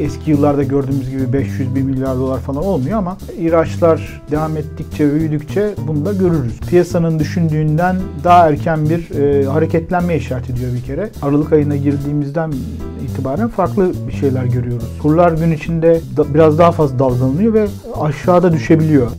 eski yıllarda gördüğümüz gibi 500 bin milyar dolar falan olmuyor ama ihraçlar devam ettikçe büyüdükçe bunu da görürüz. Piyasanın düşündüğünden daha erken bir e, hareketlenme işaret ediyor bir kere. Aralık ayına girdiğimizden itibaren farklı bir şeyler görüyoruz. Kurlar gün içinde da, biraz daha fazla dalgalanıyor ve aşağıda düşebiliyor.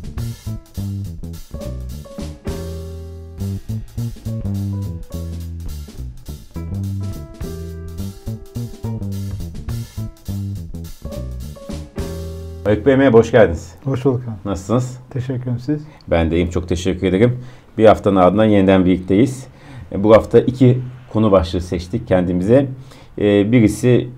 Öykü Bey merhaba, hoş geldiniz. Hoş bulduk. abi. Nasılsınız? Teşekkür ederim siz. Ben de iyiyim, çok teşekkür ederim. Bir haftanın ardından yeniden birlikteyiz. E, Bu hafta iki konu başlığı seçtik kendimize. E, Birisi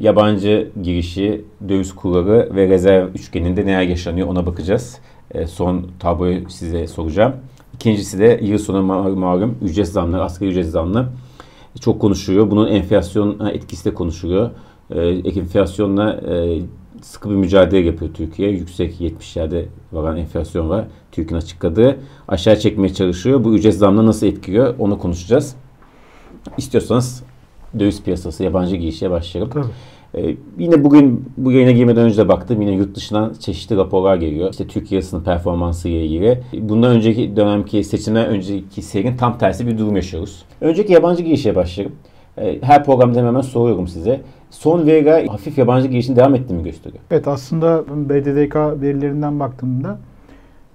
yabancı girişi, döviz kurları ve rezerv üçgeninde neler yaşanıyor ona bakacağız. E, Son tabloyu size soracağım. İkincisi de yıl sonu ma- malum ücret zamları, asgari ücret zamları çok konuşuluyor. Bunun enflasyon etkisi de konuşuluyor. Enflasyonla sıkı bir mücadele yapıyor Türkiye. Yüksek 70'lerde varan enflasyon var. Türkiye'nin açıkladığı. Aşağı çekmeye çalışıyor. Bu ücret zamları nasıl etkiliyor onu konuşacağız. İstiyorsanız döviz piyasası, yabancı girişe başlayalım. Tabii. Ee, yine bugün bu yayına girmeden önce de baktım. Yine yurt dışından çeşitli raporlar geliyor. İşte Türkiye lirasının performansı ile ilgili. Bundan önceki dönemki seçimden önceki serinin tam tersi bir durum yaşıyoruz. Önceki yabancı girişe başlayalım. Ee, Her programda hemen soruyorum size. Son veriler hafif yabancı girişin devam ettiğini gösteriyor. Evet aslında BDDK verilerinden baktığımda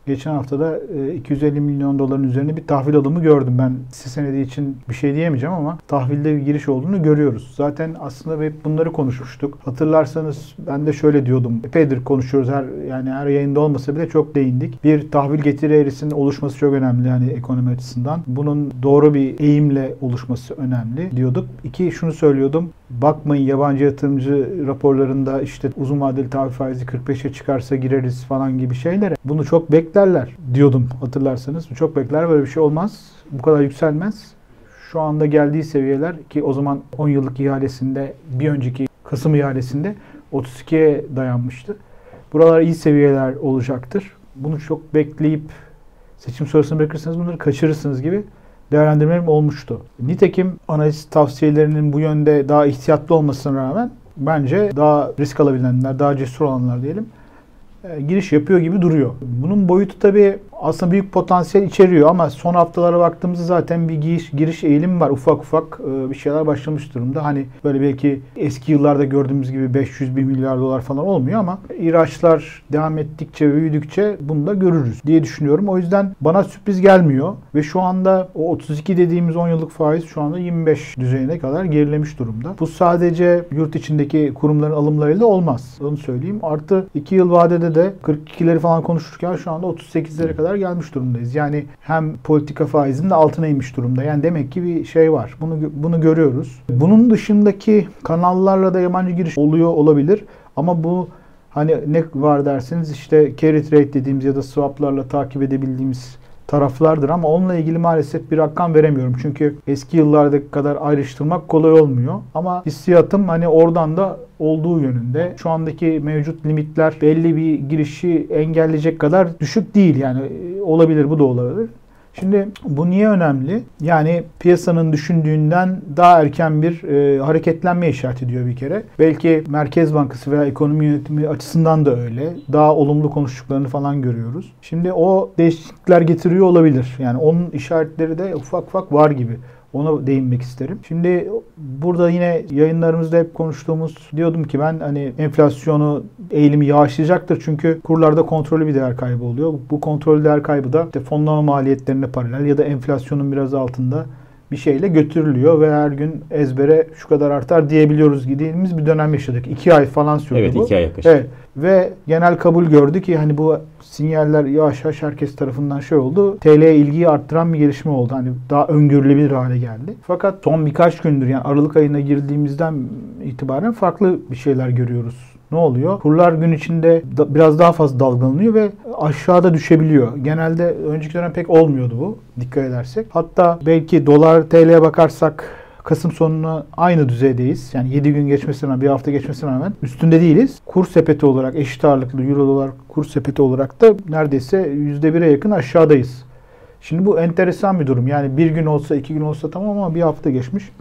geçen haftada e, 250 milyon doların üzerine bir tahvil alımı gördüm. Ben hisse senedi için bir şey diyemeyeceğim ama tahvilde bir giriş olduğunu görüyoruz. Zaten aslında hep bunları konuşmuştuk. Hatırlarsanız ben de şöyle diyordum. Epeydir konuşuyoruz her yani her yayında olmasa bile çok değindik. Bir tahvil getiri eğrisinin oluşması çok önemli yani ekonomi açısından. Bunun doğru bir eğimle oluşması önemli diyorduk. İki şunu söylüyordum. Bakmayın yabancı yatırımcı raporlarında işte uzun vadeli tahvil faizi 45'e çıkarsa gireriz falan gibi şeylere. Bunu çok beklerler diyordum hatırlarsanız. Çok bekler böyle bir şey olmaz. Bu kadar yükselmez. Şu anda geldiği seviyeler ki o zaman 10 yıllık ihalesinde bir önceki Kasım ihalesinde 32'ye dayanmıştı. Buralar iyi seviyeler olacaktır. Bunu çok bekleyip seçim sonrasını bırakırsanız bunları kaçırırsınız gibi değerlendirmelerim olmuştu. Nitekim analiz tavsiyelerinin bu yönde daha ihtiyatlı olmasına rağmen bence daha risk alabilenler, daha cesur olanlar diyelim e, giriş yapıyor gibi duruyor. Bunun boyutu tabii aslında büyük potansiyel içeriyor ama son haftalara baktığımızda zaten bir giriş, giriş eğilimi var. Ufak ufak e, bir şeyler başlamış durumda. Hani böyle belki eski yıllarda gördüğümüz gibi 500 bin milyar dolar falan olmuyor ama ihraçlar devam ettikçe büyüdükçe bunu da görürüz diye düşünüyorum. O yüzden bana sürpriz gelmiyor ve şu anda o 32 dediğimiz 10 yıllık faiz şu anda 25 düzeyine kadar gerilemiş durumda. Bu sadece yurt içindeki kurumların alımlarıyla olmaz. Onu söyleyeyim. Artı 2 yıl vadede de 42'leri falan konuşurken şu anda 38'lere kadar gelmiş durumdayız. Yani hem politika faizinin altına inmiş durumda. Yani demek ki bir şey var. Bunu bunu görüyoruz. Bunun dışındaki kanallarla da yabancı giriş oluyor olabilir. Ama bu hani ne var derseniz işte carry trade dediğimiz ya da swaplarla takip edebildiğimiz taraflardır ama onunla ilgili maalesef bir rakam veremiyorum. Çünkü eski yıllardaki kadar ayrıştırmak kolay olmuyor. Ama hissiyatım hani oradan da olduğu yönünde. Şu andaki mevcut limitler belli bir girişi engelleyecek kadar düşük değil. Yani olabilir bu da olabilir. Şimdi bu niye önemli? Yani piyasanın düşündüğünden daha erken bir e, hareketlenme işaret ediyor bir kere. Belki Merkez Bankası veya ekonomi yönetimi açısından da öyle. Daha olumlu konuştuklarını falan görüyoruz. Şimdi o değişiklikler getiriyor olabilir. Yani onun işaretleri de ufak ufak var gibi. Ona değinmek isterim. Şimdi burada yine yayınlarımızda hep konuştuğumuz diyordum ki ben hani enflasyonu eğilimi yavaşlayacaktır. Çünkü kurlarda kontrollü bir değer kaybı oluyor. Bu kontrollü değer kaybı da işte fonlama maliyetlerine paralel ya da enflasyonun biraz altında bir şeyle götürülüyor ve her gün ezbere şu kadar artar diyebiliyoruz dediğimiz bir dönem yaşadık. İki ay falan sürdü Evet, bu. iki ay yaklaşık. Evet. Ve genel kabul gördü ki hani bu sinyaller yavaş yavaş herkes tarafından şey oldu. TL'ye ilgiyi arttıran bir gelişme oldu. Hani daha öngörülebilir hale geldi. Fakat son birkaç gündür yani Aralık ayına girdiğimizden itibaren farklı bir şeyler görüyoruz. Ne oluyor? Kurlar gün içinde da- biraz daha fazla dalgalanıyor ve aşağıda düşebiliyor. Genelde önceki dönem pek olmuyordu bu dikkat edersek. Hatta belki dolar TL'ye bakarsak Kasım sonuna aynı düzeydeyiz. Yani 7 gün geçmesine rağmen, bir hafta geçmesine rağmen üstünde değiliz. Kur sepeti olarak eşit ağırlıklı euro dolar kur sepeti olarak da neredeyse %1'e yakın aşağıdayız. Şimdi bu enteresan bir durum. Yani bir gün olsa, iki gün olsa tamam ama bir hafta geçmiş.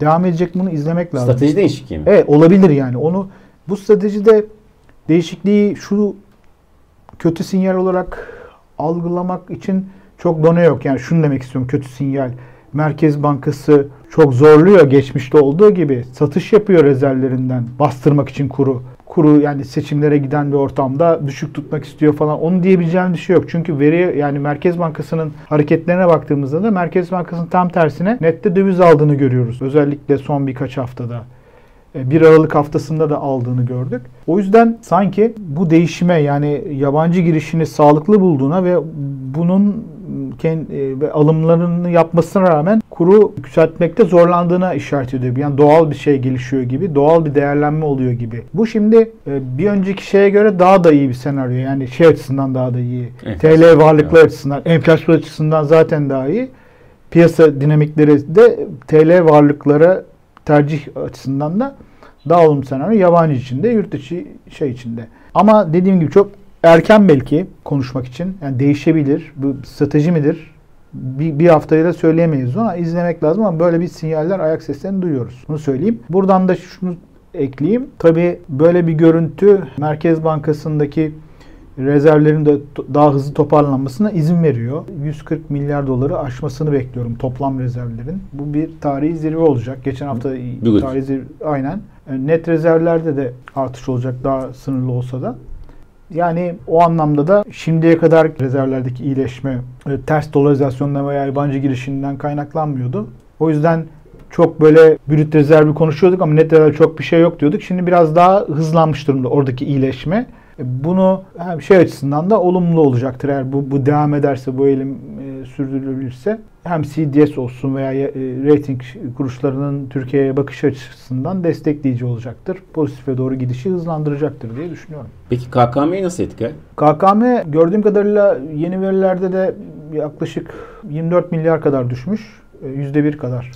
Devam edecek bunu izlemek lazım. Strateji değişikliği mi? Evet olabilir yani. Onu Bu stratejide değişikliği şu kötü sinyal olarak algılamak için çok done yok. Yani şunu demek istiyorum kötü sinyal. Merkez Bankası çok zorluyor geçmişte olduğu gibi. Satış yapıyor rezervlerinden bastırmak için kuru. Kuru yani seçimlere giden bir ortamda düşük tutmak istiyor falan. Onu diyebileceğim bir şey yok. Çünkü veri yani Merkez Bankası'nın hareketlerine baktığımızda da Merkez Bankası'nın tam tersine nette döviz aldığını görüyoruz. Özellikle son birkaç haftada. 1 e, Aralık haftasında da aldığını gördük. O yüzden sanki bu değişime yani yabancı girişini sağlıklı bulduğuna ve bunun e, ve alımlarını yapmasına rağmen kuru yükseltmekte zorlandığına işaret ediyor. Yani doğal bir şey gelişiyor gibi, doğal bir değerlenme oluyor gibi. Bu şimdi e, bir önceki şeye göre daha da iyi bir senaryo. Yani şey açısından daha da iyi. Enflasyon. TL varlıklar evet. açısından, enflasyon açısından zaten daha iyi. Piyasa dinamikleri de TL varlıklara tercih açısından da daha olumlu senaryo yabancı içinde, yurt dışı şey içinde. Ama dediğim gibi çok erken belki konuşmak için. Yani değişebilir. Bu strateji midir? Bir, bir haftaya da söyleyemeyiz ama izlemek lazım ama böyle bir sinyaller ayak seslerini duyuyoruz. Bunu söyleyeyim. Buradan da şunu ekleyeyim. Tabii böyle bir görüntü Merkez Bankası'ndaki rezervlerin de daha hızlı toparlanmasına izin veriyor. 140 milyar doları aşmasını bekliyorum toplam rezervlerin. Bu bir tarihi zirve olacak. Geçen hafta tarihi zirve aynen. Net rezervlerde de artış olacak daha sınırlı olsa da. Yani o anlamda da şimdiye kadar rezervlerdeki iyileşme e, ters dolarizasyondan veya yabancı girişinden kaynaklanmıyordu. O yüzden çok böyle brüt rezervi konuşuyorduk ama net rezerv çok bir şey yok diyorduk. Şimdi biraz daha hızlanmış durumda oradaki iyileşme. E, bunu hem şey açısından da olumlu olacaktır eğer bu, bu devam ederse, bu eğilim e, sürdürülürse. Hem CDS olsun veya e, rating kuruluşlarının Türkiye'ye bakış açısından destekleyici olacaktır. Pozitife doğru gidişi hızlandıracaktır diye düşünüyorum. Peki KKM'yi nasıl etkiler? KKM gördüğüm kadarıyla yeni verilerde de yaklaşık 24 milyar kadar düşmüş. %1 kadar.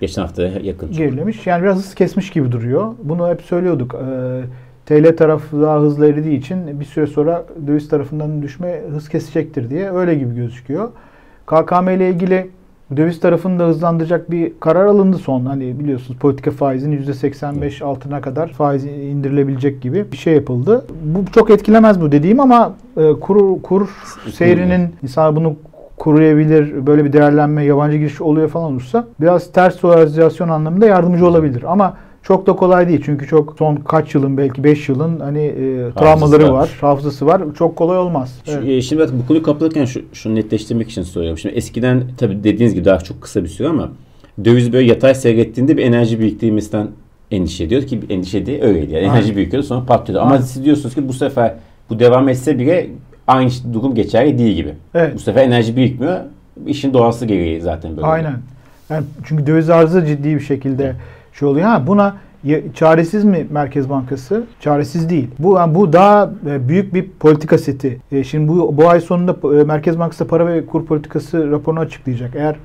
Geçen hafta yakın. Gerilemiş. Yani biraz hız kesmiş gibi duruyor. Bunu hep söylüyorduk. Ee, TL tarafı daha hızlı eridiği için bir süre sonra döviz tarafından düşme hız kesecektir diye öyle gibi gözüküyor. KKM ile ilgili döviz tarafını da hızlandıracak bir karar alındı son. Hani biliyorsunuz politika faizinin %85 altına kadar faiz indirilebilecek gibi bir şey yapıldı. Bu çok etkilemez bu dediğim ama e, kur, kur seyrinin insan bunu kuruyabilir, böyle bir değerlenme, yabancı giriş oluyor falan olursa biraz ters dolarizasyon anlamında yardımcı olabilir. Ama çok da kolay değil çünkü çok son kaç yılın belki 5 yılın hani e, travmaları var, hafızası var. Çok kolay olmaz. Evet. E, şimdi bak bu konuyu kapatırken şu, şunu netleştirmek için soruyorum. Şimdi eskiden tabii dediğiniz gibi daha çok kısa bir süre ama döviz böyle yatay seyrettiğinde bir enerji biriktirmesinden endişe ediyor ki endişe ediyor öyleydi. Yani enerji birikiyordu sonra patlıyordu. Ama siz diyorsunuz ki bu sefer bu devam etse bile aynı durum geçerli değil gibi. Evet. Bu sefer enerji birikmiyor. İşin doğası gereği zaten böyle. Aynen. Yani çünkü döviz arzı ciddi bir şekilde evet şey oluyor. Ha buna çaresiz mi Merkez Bankası? Çaresiz değil. Bu yani bu daha e, büyük bir politika seti. E, şimdi bu bu ay sonunda e, Merkez Bankası para ve kur politikası raporunu açıklayacak. Eğer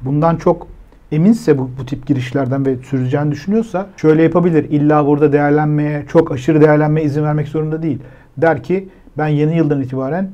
bundan çok eminse bu, bu tip girişlerden ve süreceğini düşünüyorsa şöyle yapabilir. İlla burada değerlenmeye, çok aşırı değerlenmeye izin vermek zorunda değil. Der ki ben yeni yıldan itibaren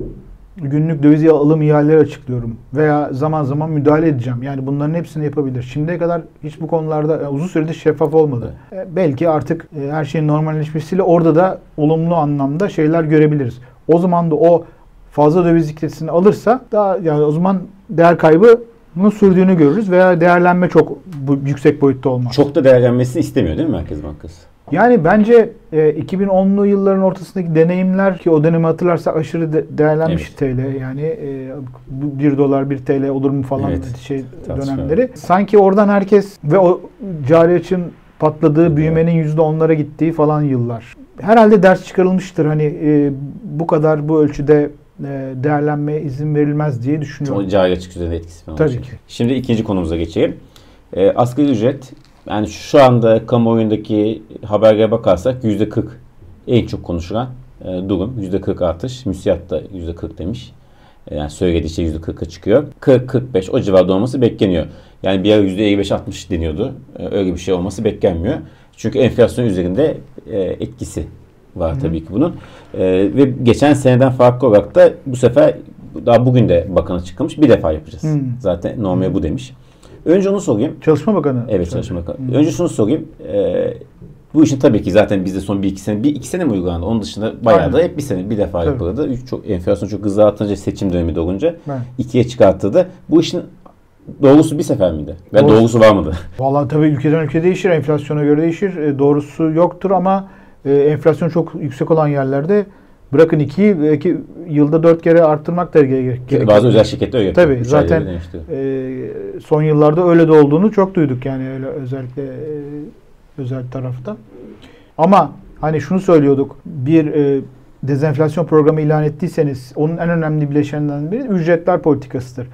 günlük döviz alım ihaleleri açıklıyorum veya zaman zaman müdahale edeceğim. Yani bunların hepsini yapabilir. Şimdiye kadar hiç bu konularda yani uzun süredir şeffaf olmadı. E, belki artık e, her şeyin normalleşmesiyle orada da olumlu anlamda şeyler görebiliriz. O zaman da o fazla döviz likidatesini alırsa daha yani o zaman değer kaybı bunu sürdüğünü görürüz veya değerlenme çok bu, yüksek boyutta olmaz. Çok da değerlenmesini istemiyor değil mi Merkez Bankası? Yani bence e, 2010'lu yılların ortasındaki deneyimler ki o dönemi hatırlarsa aşırı de, değerlenmiş evet. TL yani e, 1 dolar 1 TL olur mu falan evet. şey Tartışma. dönemleri. Sanki oradan herkes ve o cari açın patladığı evet. büyümenin %10'lara gittiği falan yıllar. Herhalde ders çıkarılmıştır hani e, bu kadar bu ölçüde e, değerlenmeye izin verilmez diye düşünüyorum. O cari açık üzerinde etkisi falan Tabii olacak. ki. Şimdi ikinci konumuza geçelim. E, asgari ücret yani şu anda kamuoyundaki haberlere bakarsak %40 en çok konuşulan e, durum. %40 artış. Müsiyat da %40 demiş. E, yani söylediği şey %40'a çıkıyor. 40-45 o civarda olması bekleniyor. Yani bir ara %55-60 deniyordu. E, öyle bir şey olması beklenmiyor. Çünkü enflasyon üzerinde etkisi var Hı. tabii ki bunun. Ve geçen seneden farklı olarak da bu sefer daha bugün de bakan açıklamış bir defa yapacağız. Hı. Zaten normal bu demiş. Önce onu sorayım. Çalışma Bakanı. Evet Çalışma Bakanı. Hı. Önce şunu sorayım. Bu işin tabii ki zaten bizde son bir iki sene, bir iki sene mi uygulandı? Onun dışında bayağı Aynen. da hep bir sene bir defa Tabii. yapıldı. Üç, çok, enflasyon çok hızlı artınca seçim dönemi de olunca Evet. ikiye çıkarttı Bu işin doğrusu bir sefer miydi? Ve Doğrusu- doğrusu var mıydı? Vallahi tabii ülkeden ülke değişir, enflasyona göre değişir. E, doğrusu yoktur ama e, enflasyon çok yüksek olan yerlerde bırakın iki, belki yılda dört kere arttırmak da gere- gerekir. Bazı özel şirketler öyle yapıyor. Tabii, Üç zaten-. E, son yıllarda öyle de olduğunu çok duyduk yani öyle özellikle e, özel tarafta. Ama hani şunu söylüyorduk. Bir e, dezenflasyon programı ilan ettiyseniz onun en önemli bileşeninden biri ücretler politikasıdır.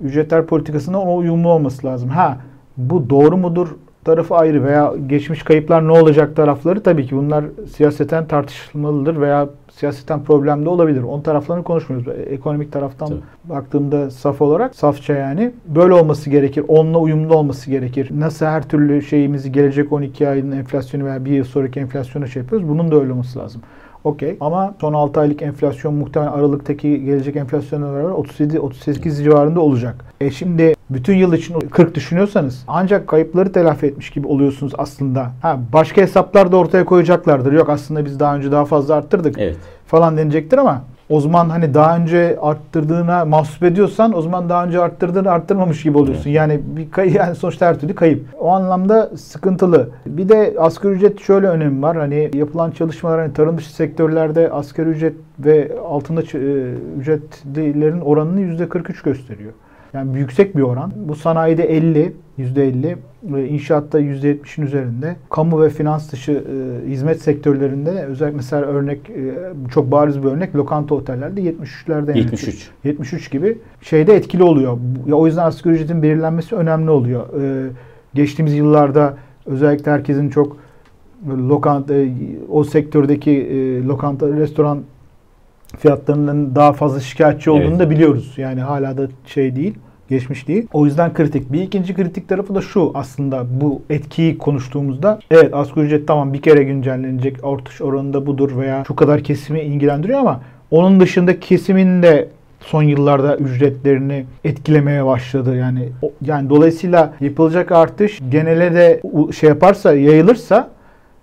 Ücretler politikasına ona uyumlu olması lazım. Ha bu doğru mudur tarafı ayrı veya geçmiş kayıplar ne olacak tarafları tabii ki bunlar siyaseten tartışılmalıdır veya siyaseten problemli olabilir. On taraflarını konuşmuyoruz. Ekonomik taraftan Tabii. baktığımda saf olarak safça yani böyle olması gerekir. Onunla uyumlu olması gerekir. Nasıl her türlü şeyimizi gelecek 12 ayın enflasyonu veya bir yıl sonraki enflasyona şey yapıyoruz. Bunun da öyle olması lazım. Okey. Ama son 6 aylık enflasyon muhtemelen Aralık'taki gelecek enflasyonla beraber 37-38 civarında olacak. E şimdi bütün yıl için 40 düşünüyorsanız ancak kayıpları telafi etmiş gibi oluyorsunuz aslında. Ha başka hesaplar da ortaya koyacaklardır. Yok aslında biz daha önce daha fazla arttırdık Evet. falan denecektir ama o zaman hani daha önce arttırdığına mahsup ediyorsan o zaman daha önce arttırdığını arttırmamış gibi oluyorsun. Yani bir kay yani sonuçta her türlü kayıp. O anlamda sıkıntılı. Bir de asgari ücret şöyle önemi var. Hani yapılan çalışmalar hani tarım dışı sektörlerde asgari ücret ve altında e, ücretlilerin oranını %43 gösteriyor. Yani yüksek bir oran. Bu sanayide 50, %50, ve inşaatta %70'in üzerinde. Kamu ve finans dışı e, hizmet sektörlerinde de özellikle mesela örnek e, çok bariz bir örnek lokanta otellerde 73'lerde yani. 73. 73 gibi şeyde etkili oluyor. Ya o yüzden asgari ücretin belirlenmesi önemli oluyor. Ee, geçtiğimiz yıllarda özellikle herkesin çok böyle lokanta e, o sektördeki e, lokanta restoran fiyatlarının daha fazla şikayetçi olduğunu Evet. da biliyoruz. Yani hala da şey değil, geçmiş değil. O yüzden kritik. Bir ikinci kritik tarafı da şu aslında bu etkiyi konuştuğumuzda. Evet asgari ücret tamam bir kere güncellenecek artış oranında budur veya şu kadar kesimi ilgilendiriyor ama onun dışında kesimin de son yıllarda ücretlerini etkilemeye başladı. Yani o- yani dolayısıyla yapılacak artış genele de şey yaparsa, yayılırsa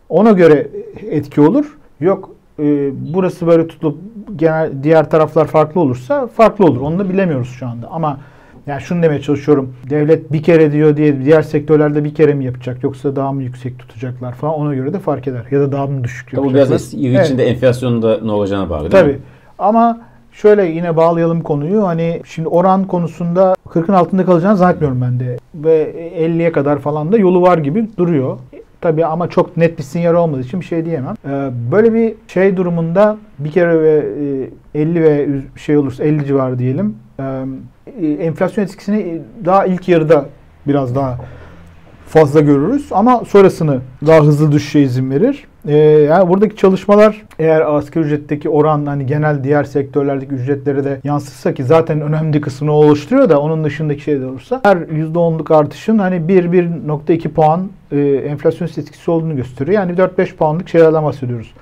ona göre etki olur. Yok e, burası böyle tutulup genel diğer taraflar farklı olursa farklı olur. Onu da bilemiyoruz şu anda. Ama yani şunu demeye çalışıyorum. Devlet bir kere diyor diye diğer sektörlerde bir kere mi yapacak yoksa daha mı yüksek tutacaklar falan ona göre de fark eder. Ya da daha mı düşük Tabii bu yapacaklar. biraz yıl Evet. içinde enflasyonun da ne olacağına bağlı değil Tabii. mi? Ama şöyle yine bağlayalım konuyu. Hani şimdi oran konusunda 40'ın altında kalacağını zannetmiyorum ben de. Ve 50'ye kadar falan da yolu var gibi duruyor. Tabii ama çok net bir sinyal olmadığı için bir şey diyemem. Ee, Böyle bir şey durumunda bir kere ve e, 50 ve üz- şey olursa 50 civarı diyelim. Ee, Enflasyon etkisini daha ilk yarıda biraz daha fazla görürüz ama sonrasını daha hızlı düşüşe izin verir. Ee, yani buradaki çalışmalar eğer asgari ücretteki oran hani genel diğer sektörlerdeki ücretlere de yansırsa ki zaten önemli kısmını oluşturuyor da onun dışındaki şey de olursa her %10'luk artışın hani 1-1.2 puan e, enflasyon etkisi olduğunu gösteriyor. Yani 4-5 puanlık şeylerden bahsediyoruz.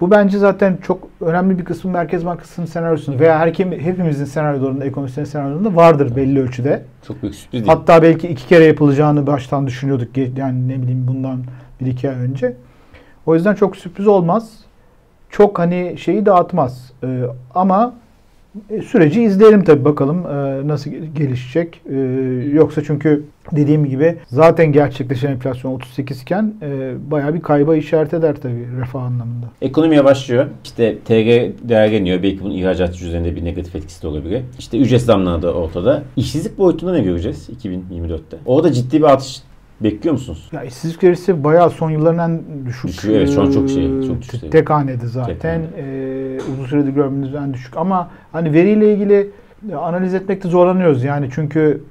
Bu bence zaten çok önemli bir kısmı Merkez Bankası'nın senaryosunda veya her kim, hepimizin senaryolarında, ekonomistlerin senaryolarında vardır belli ölçüde. Çok büyük sürpriz değil. Hatta belki iki kere yapılacağını baştan düşünüyorduk. Yani ne bileyim bundan bir iki ay önce. O yüzden çok sürpriz olmaz. Çok hani şeyi dağıtmaz. Ee, ama e, süreci izleyelim tabii bakalım e, nasıl gel- gelişecek. E, yoksa çünkü dediğim gibi zaten gerçekleşen enflasyon 38 iken e, bayağı bir kayba işaret eder tabii refah anlamında. Ekonomi yavaşlıyor. İşte TG değerleniyor. Belki bunun ihracatçı üzerinde bir negatif etkisi de olabilir. İşte ücret zamları da ortada. İşsizlik boyutunda ne göreceğiz 2024'te? Orada ciddi bir artış bekliyor musunuz? Ya işsizlik verisi bayağı son yılların en düşük. Düşüyor, evet, şu an çok şey, e, çok düşük. Tek hanede zaten. Tek hane. E, uzun süredir görmediğimiz en düşük. Ama hani veriyle ilgili analiz etmekte zorlanıyoruz. Yani çünkü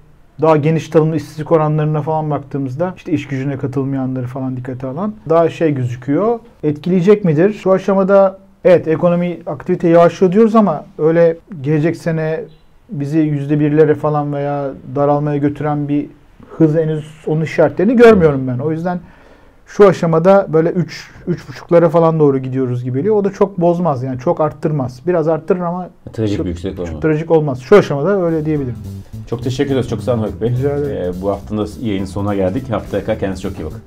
daha geniş tanımlı işsizlik oranlarına falan baktığımızda işte iş gücüne katılmayanları falan dikkate alan daha şey gözüküyor. Etkileyecek midir? Şu aşamada evet ekonomi aktivite yavaşlıyor diyoruz ama öyle gelecek sene bizi yüzde birlere falan veya daralmaya götüren bir hız henüz onun işaretlerini görmüyorum ben. O yüzden şu aşamada böyle 3 3,5'lara falan doğru gidiyoruz gibi geliyor. O da çok bozmaz yani çok arttırmaz. Biraz arttırır ama Trajik Çok- bir yüksek olma. çok trajik olmaz. Şu aşamada öyle diyebilirim. Çok teşekkür ederiz. Çok sağ olun Haluk Bey. Rica ederim. Ee, bu haftanın da yayının sonuna geldik. Haftaya kadar kendinize çok iyi bakın.